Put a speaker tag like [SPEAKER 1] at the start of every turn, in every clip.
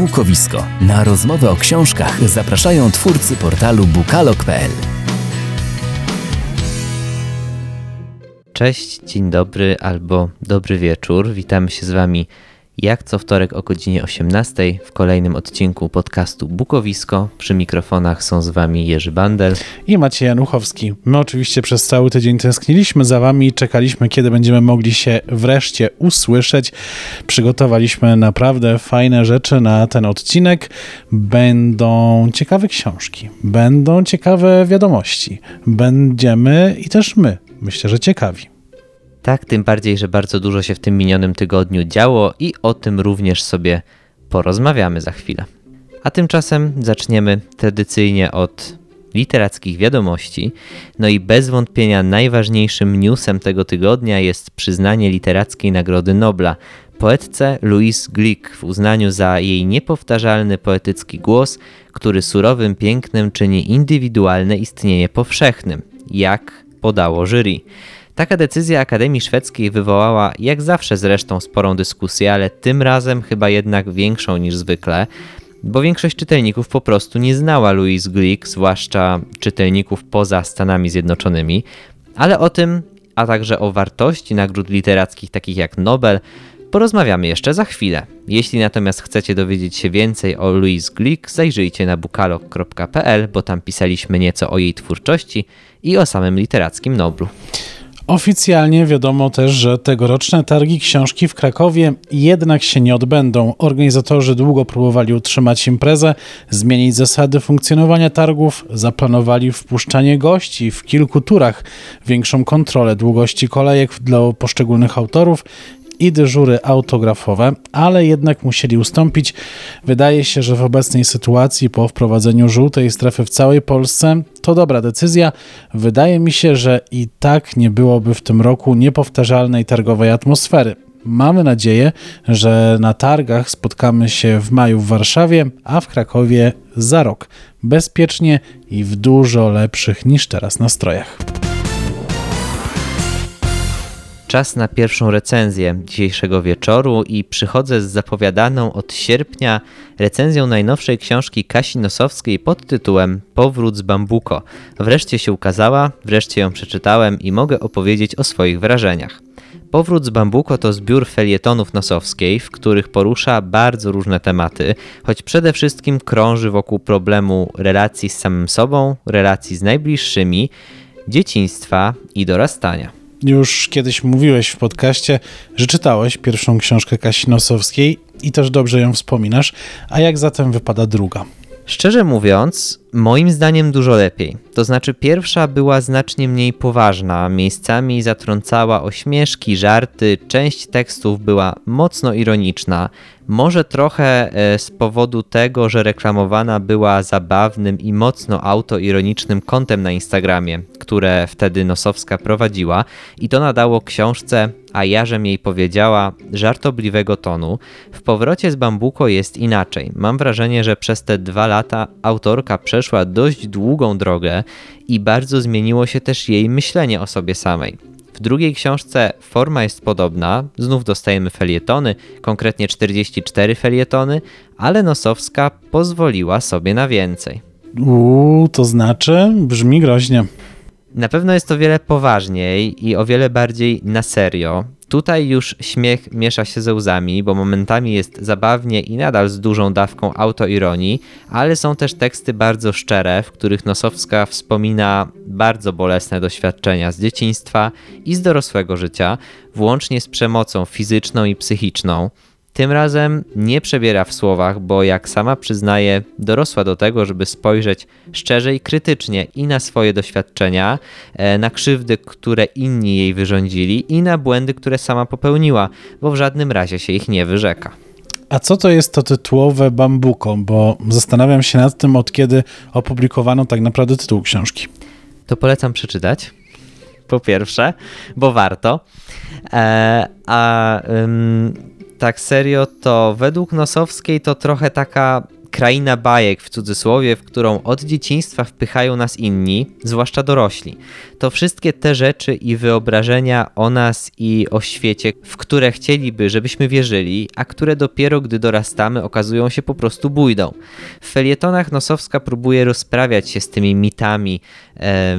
[SPEAKER 1] Bukowisko. Na rozmowę o książkach zapraszają twórcy portalu bukalok.pl.
[SPEAKER 2] Cześć, dzień dobry albo dobry wieczór. Witamy się z Wami jak co wtorek o godzinie 18 w kolejnym odcinku podcastu Bukowisko. Przy mikrofonach są z Wami Jerzy Bandel
[SPEAKER 3] i Maciej Januchowski. My oczywiście przez cały tydzień tęskniliśmy za Wami i czekaliśmy, kiedy będziemy mogli się wreszcie usłyszeć. Przygotowaliśmy naprawdę fajne rzeczy na ten odcinek. Będą ciekawe książki, będą ciekawe wiadomości, będziemy i też my, myślę, że ciekawi.
[SPEAKER 2] Tak, tym bardziej, że bardzo dużo się w tym minionym tygodniu działo i o tym również sobie porozmawiamy za chwilę. A tymczasem zaczniemy tradycyjnie od literackich wiadomości. No i bez wątpienia najważniejszym newsem tego tygodnia jest przyznanie literackiej Nagrody Nobla poetce Louise Glick w uznaniu za jej niepowtarzalny poetycki głos, który surowym pięknem czyni indywidualne istnienie powszechnym, jak podało jury. Taka decyzja Akademii Szwedzkiej wywołała, jak zawsze zresztą, sporą dyskusję, ale tym razem chyba jednak większą niż zwykle, bo większość czytelników po prostu nie znała Louise Glick, zwłaszcza czytelników poza Stanami Zjednoczonymi, ale o tym, a także o wartości nagród literackich takich jak Nobel, porozmawiamy jeszcze za chwilę. Jeśli natomiast chcecie dowiedzieć się więcej o Louise Glick, zajrzyjcie na bukalog.pl, bo tam pisaliśmy nieco o jej twórczości i o samym literackim Noblu.
[SPEAKER 3] Oficjalnie wiadomo też, że tegoroczne targi książki w Krakowie jednak się nie odbędą. Organizatorzy długo próbowali utrzymać imprezę, zmienić zasady funkcjonowania targów, zaplanowali wpuszczanie gości w kilku turach, większą kontrolę długości kolejek dla poszczególnych autorów i dyżury autografowe, ale jednak musieli ustąpić. Wydaje się, że w obecnej sytuacji po wprowadzeniu żółtej strefy w całej Polsce to dobra decyzja. Wydaje mi się, że i tak nie byłoby w tym roku niepowtarzalnej targowej atmosfery. Mamy nadzieję, że na targach spotkamy się w maju w Warszawie, a w Krakowie za rok. Bezpiecznie i w dużo lepszych niż teraz nastrojach.
[SPEAKER 2] Czas na pierwszą recenzję dzisiejszego wieczoru i przychodzę z zapowiadaną od sierpnia recenzją najnowszej książki Kasi Nosowskiej pod tytułem Powrót z Bambuko. Wreszcie się ukazała, wreszcie ją przeczytałem i mogę opowiedzieć o swoich wrażeniach. Powrót z Bambuko to zbiór felietonów Nosowskiej, w których porusza bardzo różne tematy, choć przede wszystkim krąży wokół problemu relacji z samym sobą, relacji z najbliższymi, dzieciństwa i dorastania.
[SPEAKER 3] Już kiedyś mówiłeś w podcaście, że czytałeś pierwszą książkę Kasi Nosowskiej i też dobrze ją wspominasz. A jak zatem wypada druga?
[SPEAKER 2] Szczerze mówiąc, moim zdaniem dużo lepiej. To znaczy, pierwsza była znacznie mniej poważna, miejscami zatrącała ośmieszki, żarty, część tekstów była mocno ironiczna. Może trochę e, z powodu tego, że reklamowana była zabawnym i mocno autoironicznym kontem na Instagramie, które wtedy Nosowska prowadziła, i to nadało książce, a ja żem jej powiedziała, żartobliwego tonu. W powrocie z Bambuko jest inaczej. Mam wrażenie, że przez te dwa lata autorka przeszła dość długą drogę i bardzo zmieniło się też jej myślenie o sobie samej. W drugiej książce forma jest podobna, znów dostajemy felietony, konkretnie 44 felietony, ale Nosowska pozwoliła sobie na więcej.
[SPEAKER 3] Uuu, to znaczy brzmi groźnie.
[SPEAKER 2] Na pewno jest to wiele poważniej i o wiele bardziej na serio. Tutaj już śmiech miesza się ze łzami, bo momentami jest zabawnie i nadal z dużą dawką autoironii, ale są też teksty bardzo szczere, w których Nosowska wspomina bardzo bolesne doświadczenia z dzieciństwa i z dorosłego życia, włącznie z przemocą fizyczną i psychiczną. Tym razem nie przebiera w słowach, bo jak sama przyznaje, dorosła do tego, żeby spojrzeć szczerze i krytycznie i na swoje doświadczenia, e, na krzywdy, które inni jej wyrządzili i na błędy, które sama popełniła, bo w żadnym razie się ich nie wyrzeka.
[SPEAKER 3] A co to jest to tytułowe bambuko? Bo zastanawiam się nad tym, od kiedy opublikowano tak naprawdę tytuł książki.
[SPEAKER 2] To polecam przeczytać. Po pierwsze, bo warto. E, a ym, tak serio, to według Nosowskiej to trochę taka kraina bajek w cudzysłowie, w którą od dzieciństwa wpychają nas inni, zwłaszcza dorośli. To wszystkie te rzeczy i wyobrażenia o nas i o świecie, w które chcieliby, żebyśmy wierzyli, a które dopiero gdy dorastamy okazują się po prostu bójdą. W felietonach Nosowska próbuje rozprawiać się z tymi mitami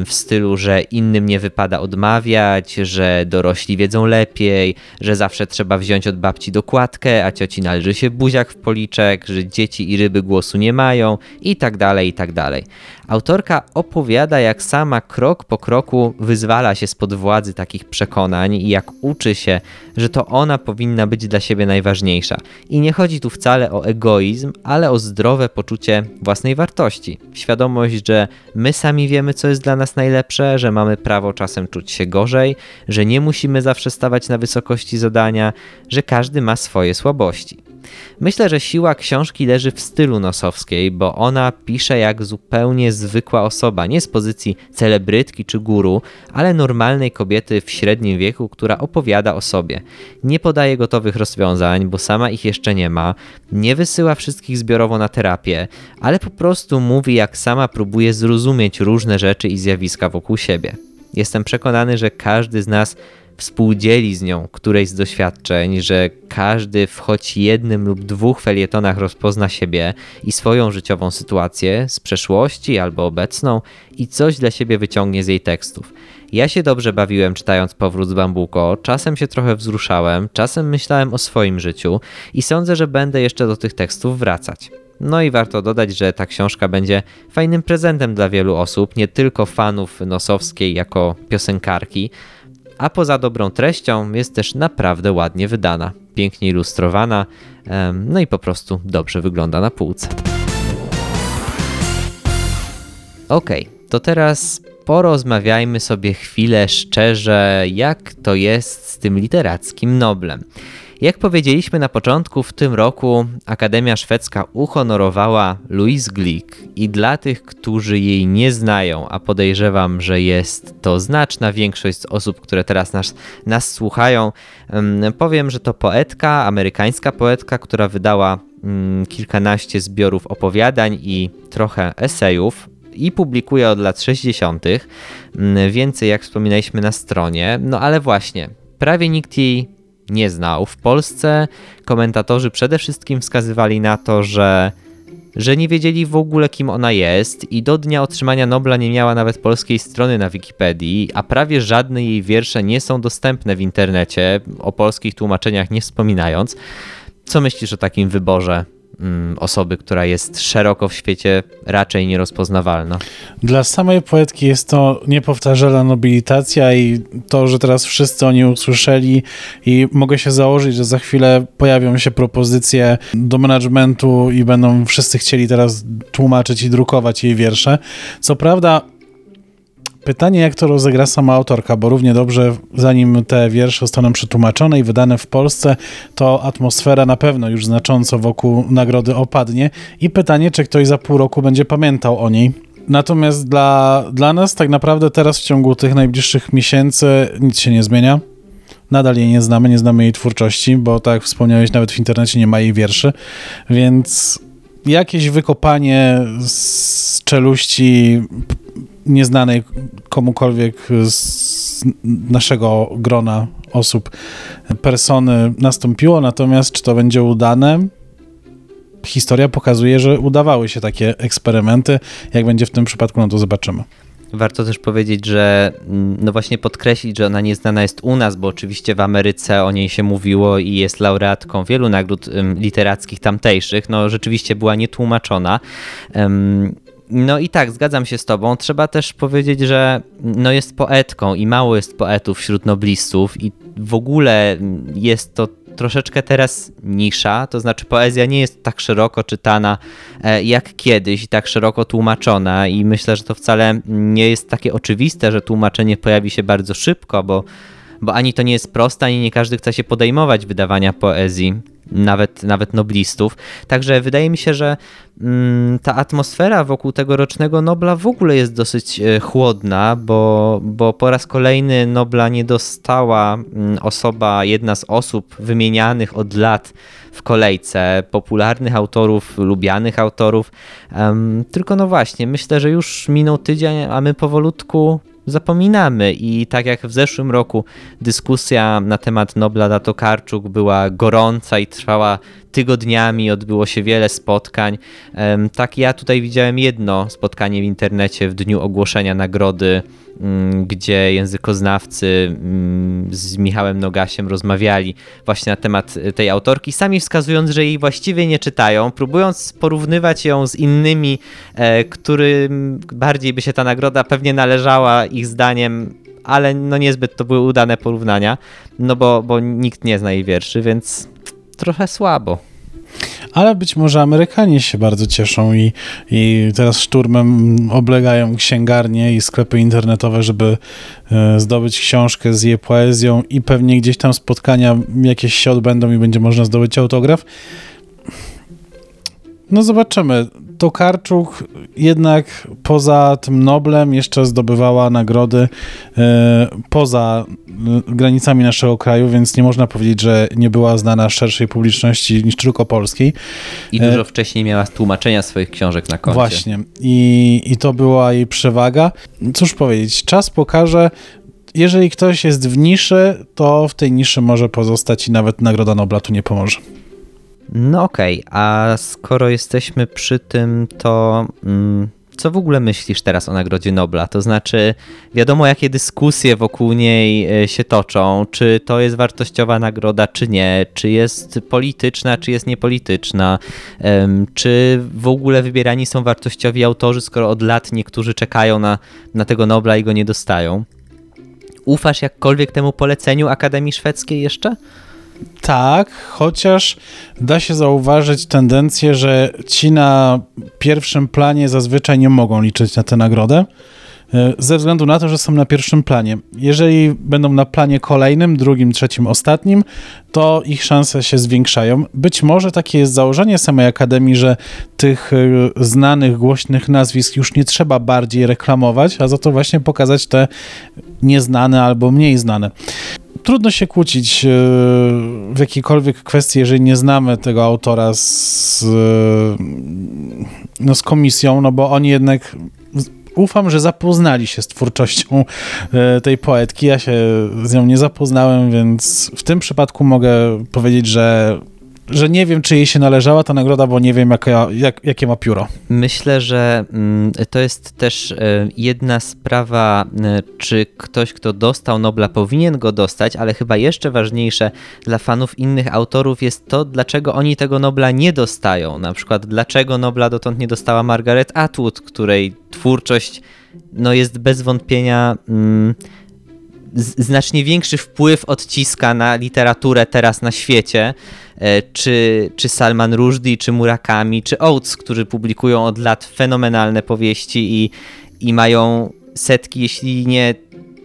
[SPEAKER 2] w stylu, że innym nie wypada odmawiać, że dorośli wiedzą lepiej, że zawsze trzeba wziąć od babci dokładkę, a cioci należy się buziak w policzek, że dzieci i ryby głosu nie mają i tak dalej, i tak dalej. Autorka opowiada, jak sama krok po kroku wyzwala się spod władzy takich przekonań i jak uczy się, że to ona powinna być dla siebie najważniejsza. I nie chodzi tu wcale o egoizm, ale o zdrowe poczucie własnej wartości. Świadomość, że my sami wiemy, co jest dla nas najlepsze, że mamy prawo czasem czuć się gorzej, że nie musimy zawsze stawać na wysokości zadania, że każdy ma swoje słabości. Myślę, że siła książki leży w stylu Nosowskiej, bo ona pisze jak zupełnie zwykła osoba, nie z pozycji celebrytki czy guru, ale normalnej kobiety w średnim wieku, która opowiada o sobie. Nie podaje gotowych rozwiązań, bo sama ich jeszcze nie ma, nie wysyła wszystkich zbiorowo na terapię, ale po prostu mówi, jak sama próbuje zrozumieć różne rzeczy i zjawiska wokół siebie. Jestem przekonany, że każdy z nas współdzieli z nią którejś z doświadczeń, że każdy w choć jednym lub dwóch felietonach rozpozna siebie i swoją życiową sytuację z przeszłości albo obecną i coś dla siebie wyciągnie z jej tekstów. Ja się dobrze bawiłem czytając Powrót z Bambuko, czasem się trochę wzruszałem, czasem myślałem o swoim życiu i sądzę, że będę jeszcze do tych tekstów wracać. No i warto dodać, że ta książka będzie fajnym prezentem dla wielu osób, nie tylko fanów Nosowskiej jako piosenkarki, a poza dobrą treścią jest też naprawdę ładnie wydana, pięknie ilustrowana, no i po prostu dobrze wygląda na półce. Ok, to teraz porozmawiajmy sobie chwilę szczerze, jak to jest z tym literackim Noblem. Jak powiedzieliśmy na początku, w tym roku Akademia Szwedzka uhonorowała Louise Glick i dla tych, którzy jej nie znają, a podejrzewam, że jest to znaczna większość z osób, które teraz nas, nas słuchają, powiem, że to poetka, amerykańska poetka, która wydała mm, kilkanaście zbiorów opowiadań i trochę esejów, i publikuje od lat 60. Mm, więcej, jak wspominaliśmy na stronie. No ale właśnie, prawie nikt jej nie znał. W Polsce komentatorzy przede wszystkim wskazywali na to, że że nie wiedzieli w ogóle kim ona jest i do dnia otrzymania Nobla nie miała nawet polskiej strony na Wikipedii, a prawie żadne jej wiersze nie są dostępne w internecie, o polskich tłumaczeniach nie wspominając. Co myślisz o takim wyborze osoby, która jest szeroko w świecie raczej nierozpoznawalna.
[SPEAKER 3] Dla samej poetki jest to niepowtarzalna nobilitacja i to, że teraz wszyscy o niej usłyszeli i mogę się założyć, że za chwilę pojawią się propozycje do managementu i będą wszyscy chcieli teraz tłumaczyć i drukować jej wiersze. Co prawda Pytanie, jak to rozegra sama autorka, bo równie dobrze, zanim te wiersze zostaną przetłumaczone i wydane w Polsce, to atmosfera na pewno już znacząco wokół nagrody opadnie. I pytanie, czy ktoś za pół roku będzie pamiętał o niej. Natomiast dla, dla nas tak naprawdę teraz w ciągu tych najbliższych miesięcy nic się nie zmienia. Nadal jej nie znamy, nie znamy jej twórczości, bo tak jak wspomniałeś, nawet w internecie nie ma jej wierszy, więc jakieś wykopanie z czeluści nieznanej komukolwiek z naszego grona osób persony nastąpiło, natomiast czy to będzie udane? Historia pokazuje, że udawały się takie eksperymenty. Jak będzie w tym przypadku, no to zobaczymy.
[SPEAKER 2] Warto też powiedzieć, że mm, no właśnie podkreślić, że ona nieznana jest u nas, bo oczywiście w Ameryce o niej się mówiło i jest laureatką wielu nagród literackich tamtejszych. No rzeczywiście była nietłumaczona. No i tak, zgadzam się z tobą. Trzeba też powiedzieć, że no jest poetką i mało jest poetów wśród noblistów i w ogóle jest to troszeczkę teraz nisza, to znaczy poezja nie jest tak szeroko czytana e, jak kiedyś i tak szeroko tłumaczona i myślę, że to wcale nie jest takie oczywiste, że tłumaczenie pojawi się bardzo szybko, bo, bo ani to nie jest proste, ani nie każdy chce się podejmować wydawania poezji. Nawet, nawet noblistów. Także wydaje mi się, że mm, ta atmosfera wokół tegorocznego Nobla w ogóle jest dosyć e, chłodna, bo, bo po raz kolejny Nobla nie dostała mm, osoba, jedna z osób wymienianych od lat w kolejce popularnych autorów, lubianych autorów. Tylko no właśnie, myślę, że już minął tydzień, a my powolutku zapominamy i tak jak w zeszłym roku dyskusja na temat Nobla da Tokarczuk była gorąca i trwała tygodniami, odbyło się wiele spotkań. Tak ja tutaj widziałem jedno spotkanie w internecie w dniu ogłoszenia nagrody gdzie językoznawcy mm, z Michałem Nogasiem rozmawiali właśnie na temat tej autorki, sami wskazując, że jej właściwie nie czytają, próbując porównywać ją z innymi, e, którym bardziej by się ta nagroda pewnie należała ich zdaniem, ale no niezbyt to były udane porównania, no bo, bo nikt nie zna jej wierszy, więc trochę słabo
[SPEAKER 3] ale być może Amerykanie się bardzo cieszą i, i teraz szturmem oblegają księgarnie i sklepy internetowe, żeby e, zdobyć książkę z jej poezją i pewnie gdzieś tam spotkania jakieś się odbędą i będzie można zdobyć autograf. No zobaczymy. Tokarczuk jednak poza tym Noblem jeszcze zdobywała nagrody e, poza e, granicami naszego kraju, więc nie można powiedzieć, że nie była znana szerszej publiczności niż tylko polskiej.
[SPEAKER 2] I dużo e, wcześniej miała tłumaczenia swoich książek na koncie.
[SPEAKER 3] Właśnie. I, I to była jej przewaga. Cóż powiedzieć, czas pokaże, jeżeli ktoś jest w niszy, to w tej niszy może pozostać i nawet Nagroda Nobla tu nie pomoże.
[SPEAKER 2] No okej, okay. a skoro jesteśmy przy tym, to mm, co w ogóle myślisz teraz o Nagrodzie Nobla? To znaczy, wiadomo jakie dyskusje wokół niej e, się toczą, czy to jest wartościowa nagroda, czy nie, czy jest polityczna, czy jest niepolityczna, czy w ogóle wybierani są wartościowi autorzy, skoro od lat niektórzy czekają na, na tego Nobla i go nie dostają. Ufasz jakkolwiek temu poleceniu Akademii Szwedzkiej jeszcze?
[SPEAKER 3] Tak, chociaż da się zauważyć tendencję, że ci na pierwszym planie zazwyczaj nie mogą liczyć na tę nagrodę. E, ze względu na to, że są na pierwszym planie. Jeżeli będą na planie kolejnym, drugim, trzecim, ostatnim, to ich szanse się zwiększają. Być może takie jest założenie samej Akademii, że tych e, znanych, głośnych nazwisk już nie trzeba bardziej reklamować, a za to właśnie pokazać te nieznane albo mniej znane trudno się kłócić e, w jakiejkolwiek kwestii, jeżeli nie znamy tego autora z, no, z komisją, no bo oni jednak ufam, że zapoznali się z twórczością e, tej poetki. Ja się z nią nie zapoznałem, więc w tym przypadku mogę powiedzieć, że że nie wiem, czy jej się należała ta nagroda, bo nie wiem, jak, jakie ma pióro.
[SPEAKER 2] Myślę, że mm, to jest też e, jedna sprawa, e, czy ktoś, kto dostał Nobla, powinien go dostać, ale chyba jeszcze ważniejsze dla fanów innych autorów jest to, dlaczego oni tego Nobla nie dostają. Na przykład, dlaczego Nobla dotąd nie dostała Margaret Atwood, której twórczość no, jest bez wątpienia. Mm, znacznie większy wpływ odciska na literaturę teraz na świecie, czy, czy Salman Rushdie, czy Murakami, czy Oates, którzy publikują od lat fenomenalne powieści i, i mają setki, jeśli nie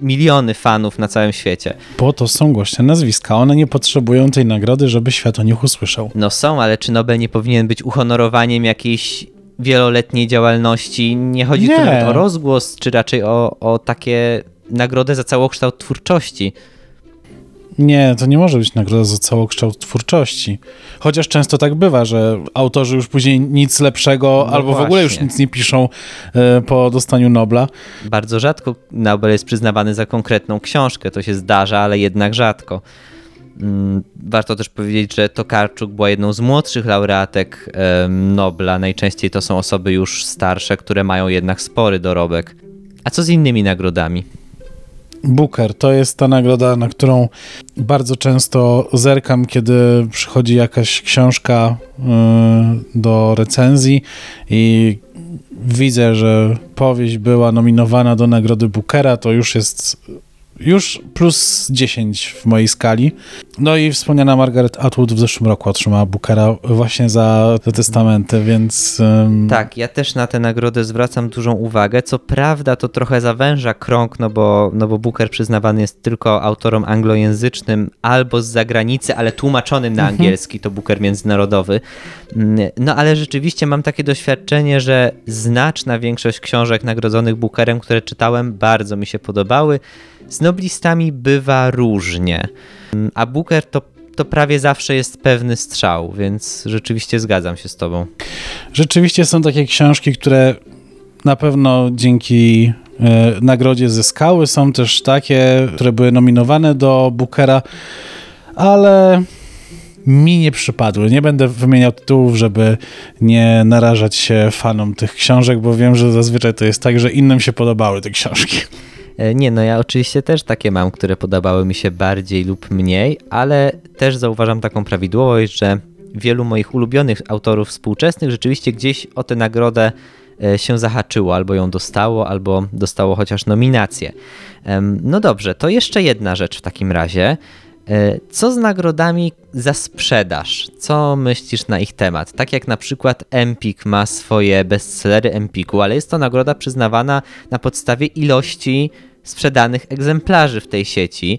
[SPEAKER 2] miliony fanów na całym świecie.
[SPEAKER 3] Po to są głośne nazwiska. One nie potrzebują tej nagrody, żeby świat o nich usłyszał.
[SPEAKER 2] No są, ale czy Nobel nie powinien być uhonorowaniem jakiejś wieloletniej działalności? Nie chodzi nie. tu nawet o rozgłos, czy raczej o, o takie nagrodę za całokształt twórczości.
[SPEAKER 3] Nie, to nie może być nagroda za całokształt twórczości. Chociaż często tak bywa, że autorzy już później nic lepszego no albo właśnie. w ogóle już nic nie piszą e, po dostaniu Nobla.
[SPEAKER 2] Bardzo rzadko Nobel jest przyznawany za konkretną książkę. To się zdarza, ale jednak rzadko. Mm, warto też powiedzieć, że Tokarczuk była jedną z młodszych laureatek Nobla. Najczęściej to są osoby już starsze, które mają jednak spory dorobek. A co z innymi nagrodami?
[SPEAKER 3] Booker. To jest ta nagroda, na którą bardzo często zerkam, kiedy przychodzi jakaś książka y, do recenzji i widzę, że powieść była nominowana do nagrody Bookera, to już jest już plus 10 w mojej skali. No i wspomniana Margaret Atwood w zeszłym roku otrzymała Bookera właśnie za te testamenty, więc... Um...
[SPEAKER 2] Tak, ja też na tę nagrodę zwracam dużą uwagę. Co prawda to trochę zawęża krąg, no bo, no bo Booker przyznawany jest tylko autorom anglojęzycznym albo z zagranicy, ale tłumaczonym na mhm. angielski, to Booker międzynarodowy. Mm, no ale rzeczywiście mam takie doświadczenie, że znaczna większość książek nagrodzonych Bookerem, które czytałem, bardzo mi się podobały. Z noblistami bywa różnie, a Booker to, to prawie zawsze jest pewny strzał, więc rzeczywiście zgadzam się z tobą.
[SPEAKER 3] Rzeczywiście są takie książki, które na pewno dzięki e, nagrodzie zyskały. Są też takie, które były nominowane do Bookera, ale mi nie przypadły. Nie będę wymieniał tytułów, żeby nie narażać się fanom tych książek, bo wiem, że zazwyczaj to jest tak, że innym się podobały te książki.
[SPEAKER 2] E, nie, no ja oczywiście też takie mam, które podobały mi się bardziej lub mniej, ale też zauważam taką prawidłowość, że wielu moich ulubionych autorów współczesnych rzeczywiście gdzieś o tę nagrodę e, się zahaczyło, albo ją dostało, albo dostało chociaż nominację. No dobrze, to jeszcze jedna rzecz w takim razie. E, co z nagrodami za sprzedaż? Co myślisz na ich temat? Tak jak na przykład Empik ma swoje bestsellery Empiku, ale jest to nagroda przyznawana na podstawie ilości sprzedanych egzemplarzy w tej sieci.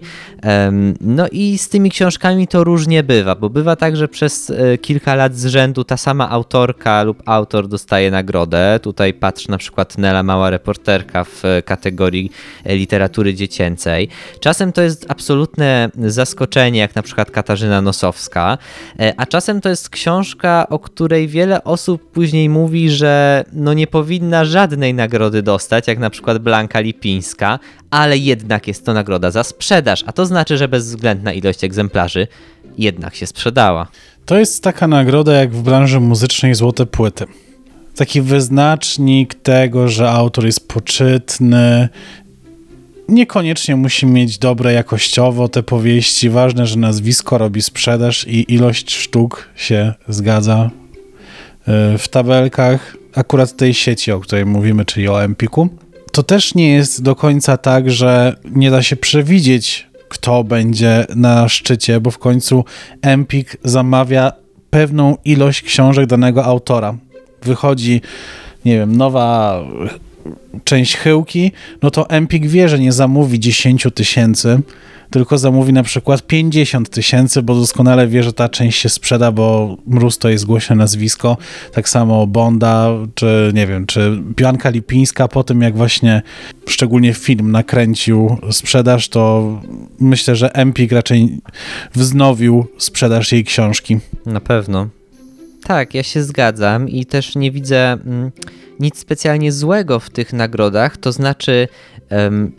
[SPEAKER 2] No i z tymi książkami to różnie bywa, bo bywa tak, że przez e, kilka lat z rzędu ta sama autorka lub autor dostaje nagrodę. Tutaj patrz na przykład Nela Mała Reporterka w e, kategorii e, literatury dziecięcej. Czasem to jest absolutne zaskoczenie, jak na przykład Katarzyna Nosowska, a czasem to jest książka, o której wiele osób później mówi, że no nie powinna żadnej nagrody dostać, jak na przykład Blanka Lipińska, ale jednak jest to nagroda za sprzedaż, a to znaczy, że bezwzględna ilość egzemplarzy jednak się sprzedała.
[SPEAKER 3] To jest taka nagroda jak w branży muzycznej złote płyty. Taki wyznacznik tego, że autor jest poczytny, niekoniecznie musi mieć dobre jakościowo te powieści. Ważne, że nazwisko robi sprzedaż i ilość sztuk się zgadza y, w tabelkach akurat tej sieci, o której mówimy, czyli o Empiku to też nie jest do końca tak, że nie da się przewidzieć, kto będzie na szczycie, bo w końcu Empik zamawia pewną ilość książek danego autora. Wychodzi, nie wiem, nowa część chyłki, no to Empik wie, że nie zamówi 10 tysięcy, tylko zamówi na przykład 50 tysięcy, bo doskonale wie, że ta część się sprzeda, bo Mróz to jest głośne nazwisko. Tak samo Bonda, czy nie wiem, czy Bianka Lipińska po tym, jak właśnie szczególnie film nakręcił sprzedaż, to myślę, że Empik raczej wznowił sprzedaż jej książki.
[SPEAKER 2] Na pewno. Tak, ja się zgadzam i też nie widzę mm, nic specjalnie złego w tych nagrodach. To znaczy,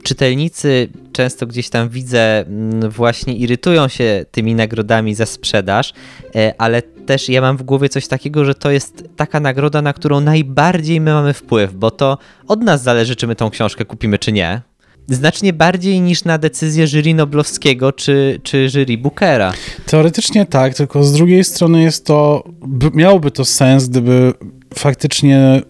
[SPEAKER 2] czytelnicy często gdzieś tam widzę, mm, właśnie irytują się tymi nagrodami za sprzedaż, e, ale też ja mam w głowie coś takiego, że to jest taka nagroda, na którą najbardziej my mamy wpływ, bo to od nas zależy, czy my tą książkę kupimy, czy nie. Znacznie bardziej niż na decyzję jury Noblowskiego czy, czy jury Bookera.
[SPEAKER 3] Teoretycznie tak, tylko z drugiej strony jest to, miałoby to sens, gdyby faktycznie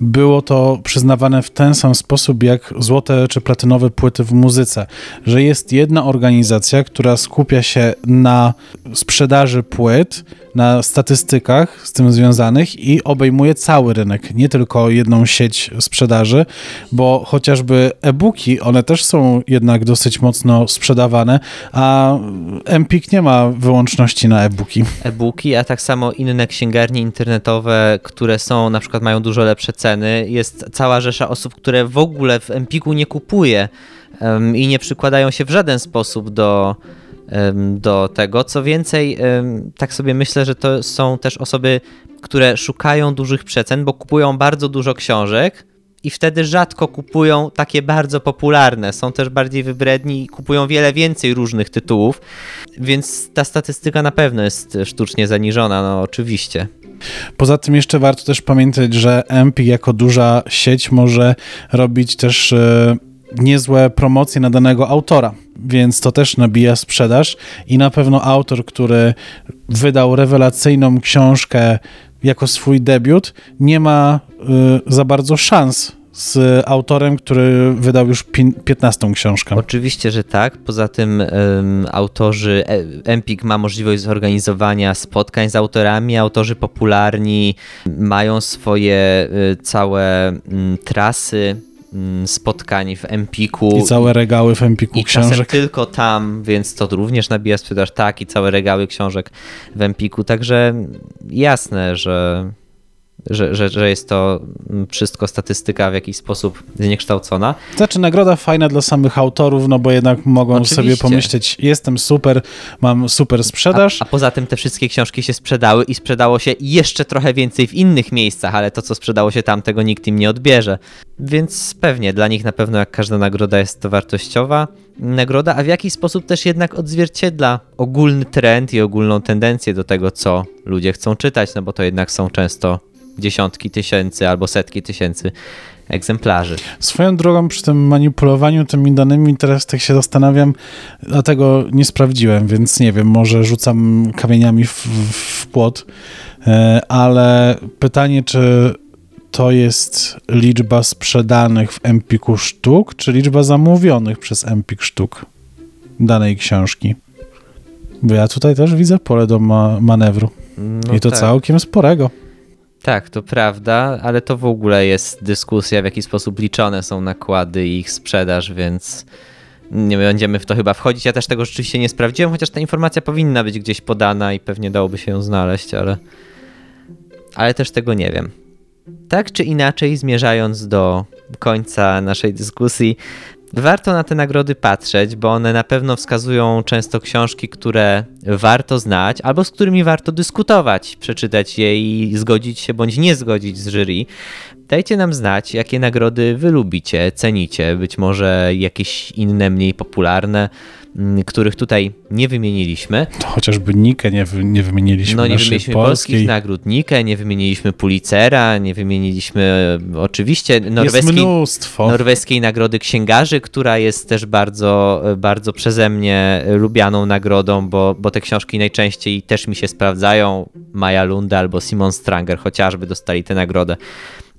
[SPEAKER 3] było to przyznawane w ten sam sposób jak złote czy platynowe płyty w muzyce, że jest jedna organizacja, która skupia się na sprzedaży płyt, na statystykach z tym związanych i obejmuje cały rynek, nie tylko jedną sieć sprzedaży, bo chociażby e-booki, one też są jednak dosyć mocno sprzedawane, a Empik nie ma wyłączności na e-booki.
[SPEAKER 2] E-booki, a tak samo inne księgarnie internetowe, które są, na przykład mają dużo lepsze ceny. Jest cała rzesza osób, które w ogóle w Empiku nie kupuje um, i nie przykładają się w żaden sposób do do tego. Co więcej, tak sobie myślę, że to są też osoby, które szukają dużych przecen, bo kupują bardzo dużo książek i wtedy rzadko kupują takie bardzo popularne. Są też bardziej wybredni i kupują wiele więcej różnych tytułów, więc ta statystyka na pewno jest sztucznie zaniżona, no oczywiście.
[SPEAKER 3] Poza tym jeszcze warto też pamiętać, że Empik jako duża sieć może robić też e, niezłe promocje na danego autora, więc to też nabija sprzedaż i na pewno autor, który wydał rewelacyjną książkę jako swój debiut, nie ma y, za bardzo szans z autorem, który wydał już 15 książkę.
[SPEAKER 2] Oczywiście, że tak. Poza tym um, autorzy, e, Empik ma możliwość zorganizowania spotkań z autorami. Autorzy popularni mają swoje y, całe y, trasy mm, spotkań w Empiku.
[SPEAKER 3] I całe regały w Empiku
[SPEAKER 2] I
[SPEAKER 3] książek.
[SPEAKER 2] tylko tam, więc to również nabija sprzedaż. Tak, i całe regały książek w Empiku. Także jasne, że że, że, że jest to wszystko statystyka w jakiś sposób zniekształcona.
[SPEAKER 3] Znaczy nagroda fajna dla samych autorów, no bo jednak mogą Oczywiście. sobie pomyśleć, jestem super, mam super sprzedaż.
[SPEAKER 2] A, a, poza tym te wszystkie książki się sprzedały i sprzedało się jeszcze trochę więcej w innych miejscach, ale to, co sprzedało się tam, tego nikt im nie odbierze. Więc pewnie dla nich na pewno jak każda nagroda jest to wartościowa nagroda, a w jakiś sposób też jednak odzwierciedla ogólny trend i ogólną tendencję do tego, co ludzie chcą czytać, no bo to jednak są często dziesiątki tysięcy albo setki tysięcy egzemplarzy.
[SPEAKER 3] Swoją drogą przy tym manipulowaniu tymi danymi teraz tak się zastanawiam, dlatego nie sprawdziłem, więc nie wiem, może rzucam kamieniami w, w płot, e, ale pytanie, czy to jest liczba sprzedanych w Empiku sztuk, czy liczba zamówionych przez Empik sztuk danej książki? Bo ja tutaj też widzę pole do ma manewru. No I to tak. całkiem sporego.
[SPEAKER 2] Tak, to prawda, ale to w ogóle jest dyskusja, w jaki sposób liczone są nakłady i ich sprzedaż, więc nie będziemy w to chyba wchodzić. Ja też tego rzeczywiście nie sprawdziłem, chociaż ta informacja powinna być gdzieś podana i pewnie dałoby się ją znaleźć, ale, ale też tego nie wiem. Tak czy inaczej, zmierzając do końca naszej dyskusji, Warto na te nagrody patrzeć, bo one na pewno wskazują często książki, które warto znać, albo z którymi warto dyskutować, przeczytać je i zgodzić się bądź nie zgodzić z jury. Dajcie nam znać, jakie nagrody wy lubicie, cenicie, być może jakieś inne, mniej popularne. Mm, których tutaj nie wymieniliśmy.
[SPEAKER 3] To chociażby Nikę nie, nie wymieniliśmy.
[SPEAKER 2] No nie wymieniliśmy polskiej. polskich nagród Nikę, nie wymieniliśmy Pulitzera, nie wymieniliśmy oczywiście norweskiej, norweskiej nagrody księgarzy, która jest też bardzo, bardzo przeze mnie lubianą nagrodą, bo, bo te książki najczęściej też mi się sprawdzają. Maja Lunde albo Simon Stranger chociażby dostali tę nagrodę.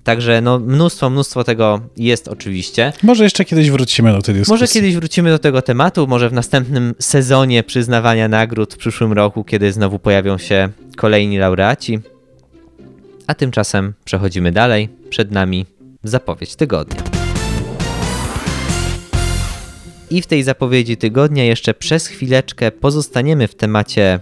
[SPEAKER 2] Także no, mnóstwo, mnóstwo tego jest oczywiście.
[SPEAKER 3] Może jeszcze kiedyś wrócimy do tej dyskusji.
[SPEAKER 2] Może kiedyś wrócimy do tego tematu, może w następnym sezonie przyznawania nagród w przyszłym roku, kiedy znowu pojawią się kolejni laureaci. A tymczasem przechodzimy dalej. Przed nami zapowiedź tygodnia. I w tej zapowiedzi tygodnia jeszcze przez chwileczkę pozostaniemy w temacie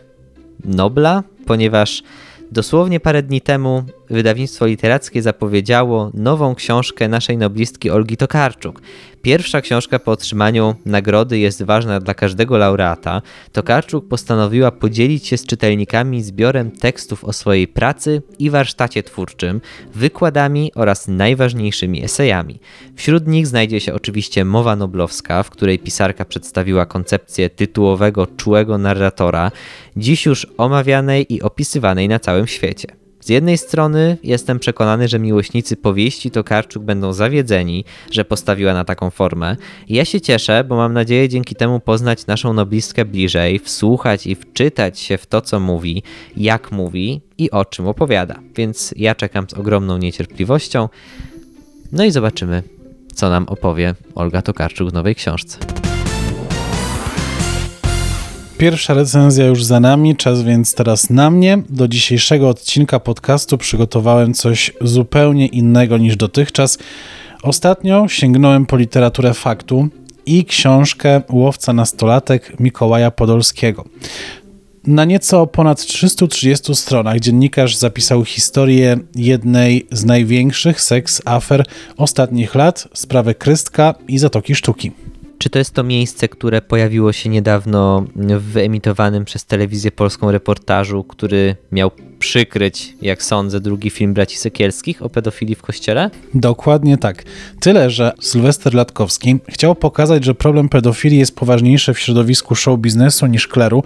[SPEAKER 2] Nobla, ponieważ Dosłownie parę dni temu wydawnictwo literackie zapowiedziało nową książkę naszej noblistki Olgi Tokarczuk. Pierwsza książka po otrzymaniu nagrody jest ważna dla każdego laureata. Tokarczuk postanowiła podzielić się z czytelnikami zbiorem tekstów o swojej pracy i warsztacie twórczym, wykładami oraz najważniejszymi esejami. Wśród nich znajdzie się oczywiście mowa noblowska, w której pisarka przedstawiła koncepcję tytułowego czułego narratora, dziś już omawianej i opisywanej na całym świecie. Z jednej strony jestem przekonany, że miłośnicy powieści Tokarczuk będą zawiedzeni, że postawiła na taką formę. ja się cieszę, bo mam nadzieję dzięki temu poznać naszą noblistkę bliżej, wsłuchać i wczytać się w to, co mówi, jak mówi i o czym opowiada. Więc ja czekam z ogromną niecierpliwością. No i zobaczymy, co nam opowie Olga Tokarczuk w nowej książce.
[SPEAKER 3] Pierwsza recenzja już za nami, czas więc teraz na mnie. Do dzisiejszego odcinka podcastu przygotowałem coś zupełnie innego niż dotychczas. Ostatnio sięgnąłem po literaturę faktu i książkę Łowca nastolatek Mikołaja Podolskiego. Na nieco ponad 330 stronach dziennikarz zapisał historię jednej z największych seks afer ostatnich lat, sprawę Krystka i Zatoki Sztuki.
[SPEAKER 2] Czy to jest to miejsce, które pojawiło się niedawno w wyemitowanym przez telewizję polską reportażu, który miał przykryć, jak sądzę, drugi film braci Sekielskich o pedofilii w kościele?
[SPEAKER 3] Dokładnie tak. Tyle, że Sylwester Latkowski chciał pokazać, że problem pedofilii jest poważniejszy w środowisku show biznesu niż kleru.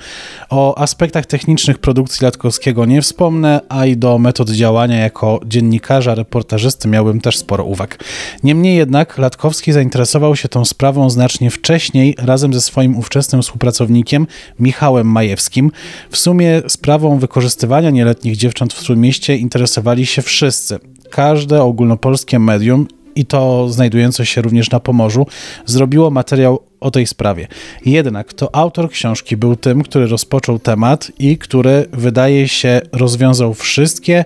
[SPEAKER 3] O aspektach technicznych produkcji Latkowskiego nie wspomnę, a i do metod działania jako dziennikarza, reportażysty miałbym też sporo uwag. Niemniej jednak Latkowski zainteresował się tą sprawą znacznie wcześniej razem ze swoim ówczesnym współpracownikiem Michałem Majewskim. W sumie sprawą wykorzystywania nieletnich dziewcząt w Trójmieście interesowali się wszyscy. Każde ogólnopolskie medium i to znajdujące się również na Pomorzu, zrobiło materiał o tej sprawie. Jednak to autor książki był tym, który rozpoczął temat i który wydaje się rozwiązał wszystkie,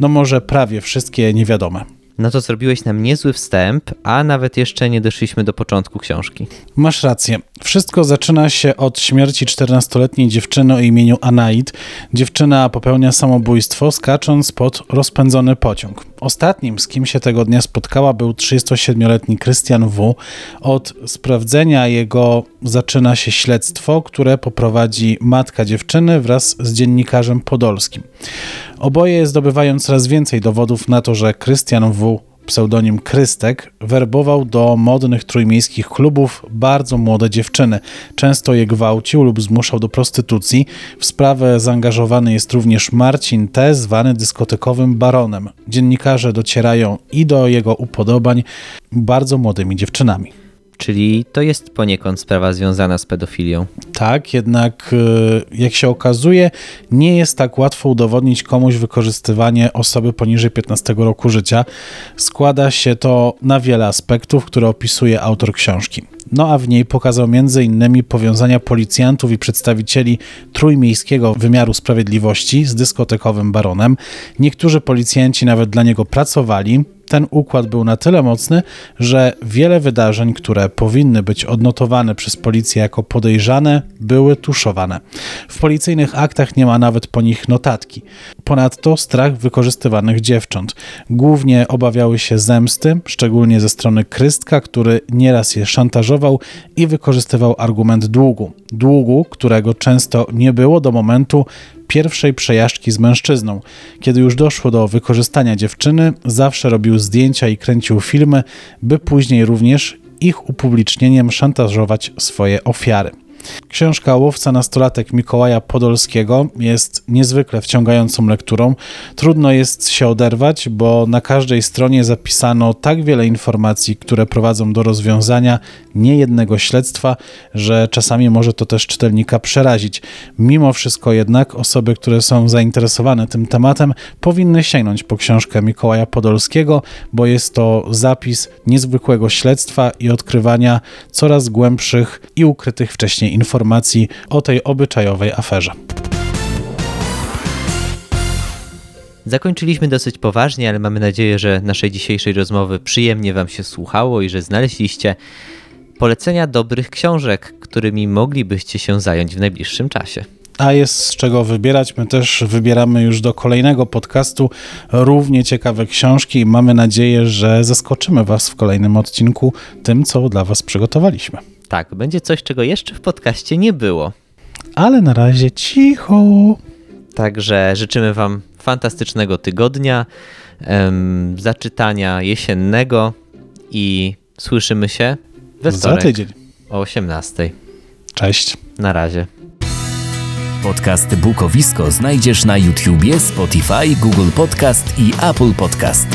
[SPEAKER 3] no może prawie wszystkie niewiadome.
[SPEAKER 2] No to zrobiłeś nam niezły wstęp, a nawet jeszcze nie doszliśmy do początku książki.
[SPEAKER 3] Masz rację. Wszystko zaczyna się od śmierci 14-letniej dziewczyny o imieniu Anaid. Dziewczyna popełnia samobójstwo, skacząc pod rozpędzony pociąg. Ostatnim, z kim się tego dnia spotkała, był 37-letni Krystian W. Od sprawdzenia jego zaczyna się śledztwo, które poprowadzi matka dziewczyny wraz z dziennikarzem podolskim. Oboje zdobywają coraz więcej dowodów na to, że Krystian W pseudonim Krystek, werbował do modnych trójmiejskich klubów bardzo młode dziewczyny. Często je gwałcił lub zmuszał do prostytucji. W sprawę zaangażowany jest również Marcin T., zwany dyskotekowym baronem. Dziennikarze docierają i do jego upodobań bardzo młodymi dziewczynami.
[SPEAKER 2] Czyli to jest poniekąd sprawa związana z pedofilią.
[SPEAKER 3] Tak, jednak y, jak się okazuje, nie jest tak łatwo udowodnić komuś wykorzystywanie osoby poniżej 15 roku życia. Składa się to na wiele aspektów, które opisuje autor książki. No a w niej pokazał m.in. powiązania policjantów i przedstawicieli trójmiejskiego wymiaru sprawiedliwości z dyskotekowym baronem. Niektórzy policjanci nawet dla niego pracowali, ten układ był na tyle mocny, że wiele wydarzeń, które powinny być odnotowane przez policję jako podejrzane, były tuszowane. W policyjnych aktach nie ma nawet po nich notatki. Ponadto strach wykorzystywanych dziewcząt. Głównie obawiały się zemsty, szczególnie ze strony Krystka, który nieraz je szantażował i wykorzystywał argument długu. Długu, którego często nie było do momentu, pierwszej przejażdżki z mężczyzną. Kiedy już doszło do wykorzystania dziewczyny, zawsze robił zdjęcia i kręcił filmy, by później również ich upublicznieniem szantażować swoje ofiary. Książka Łowca Nastolatek Mikołaja Podolskiego jest niezwykle wciągającą lekturą. Trudno jest się oderwać, bo na każdej stronie zapisano tak wiele informacji, które prowadzą do rozwiązania niejednego śledztwa, że czasami może to też czytelnika przerazić. Mimo wszystko jednak osoby, które są zainteresowane tym tematem, powinny sięgnąć po książkę Mikołaja Podolskiego, bo jest to zapis niezwykłego śledztwa i odkrywania coraz głębszych i ukrytych wcześniej informacji o tej obyczajowej aferze.
[SPEAKER 2] Zakończyliśmy dosyć poważnie, ale mamy nadzieję, że naszej dzisiejszej rozmowy przyjemnie Wam się słuchało i że znaleźliście polecenia dobrych książek, którymi moglibyście się zająć w najbliższym czasie.
[SPEAKER 3] A jest z czego wybierać. My też wybieramy już do kolejnego podcastu równie ciekawe książki i mamy nadzieję, że zaskoczymy Was w kolejnym odcinku tym, co dla Was przygotowaliśmy.
[SPEAKER 2] Tak, będzie coś, czego jeszcze w podcaście nie było.
[SPEAKER 3] Ale na razie cicho.
[SPEAKER 2] Także życzymy Wam fantastycznego tygodnia, em, zaczytania jesiennego i słyszymy się we
[SPEAKER 3] Za
[SPEAKER 2] wtorek
[SPEAKER 3] tydzień.
[SPEAKER 2] o 18.
[SPEAKER 3] Cześć.
[SPEAKER 2] Na razie.
[SPEAKER 1] Podcast Bukowisko znajdziesz na YouTubie, Spotify, Google Podcast i Apple Podcast.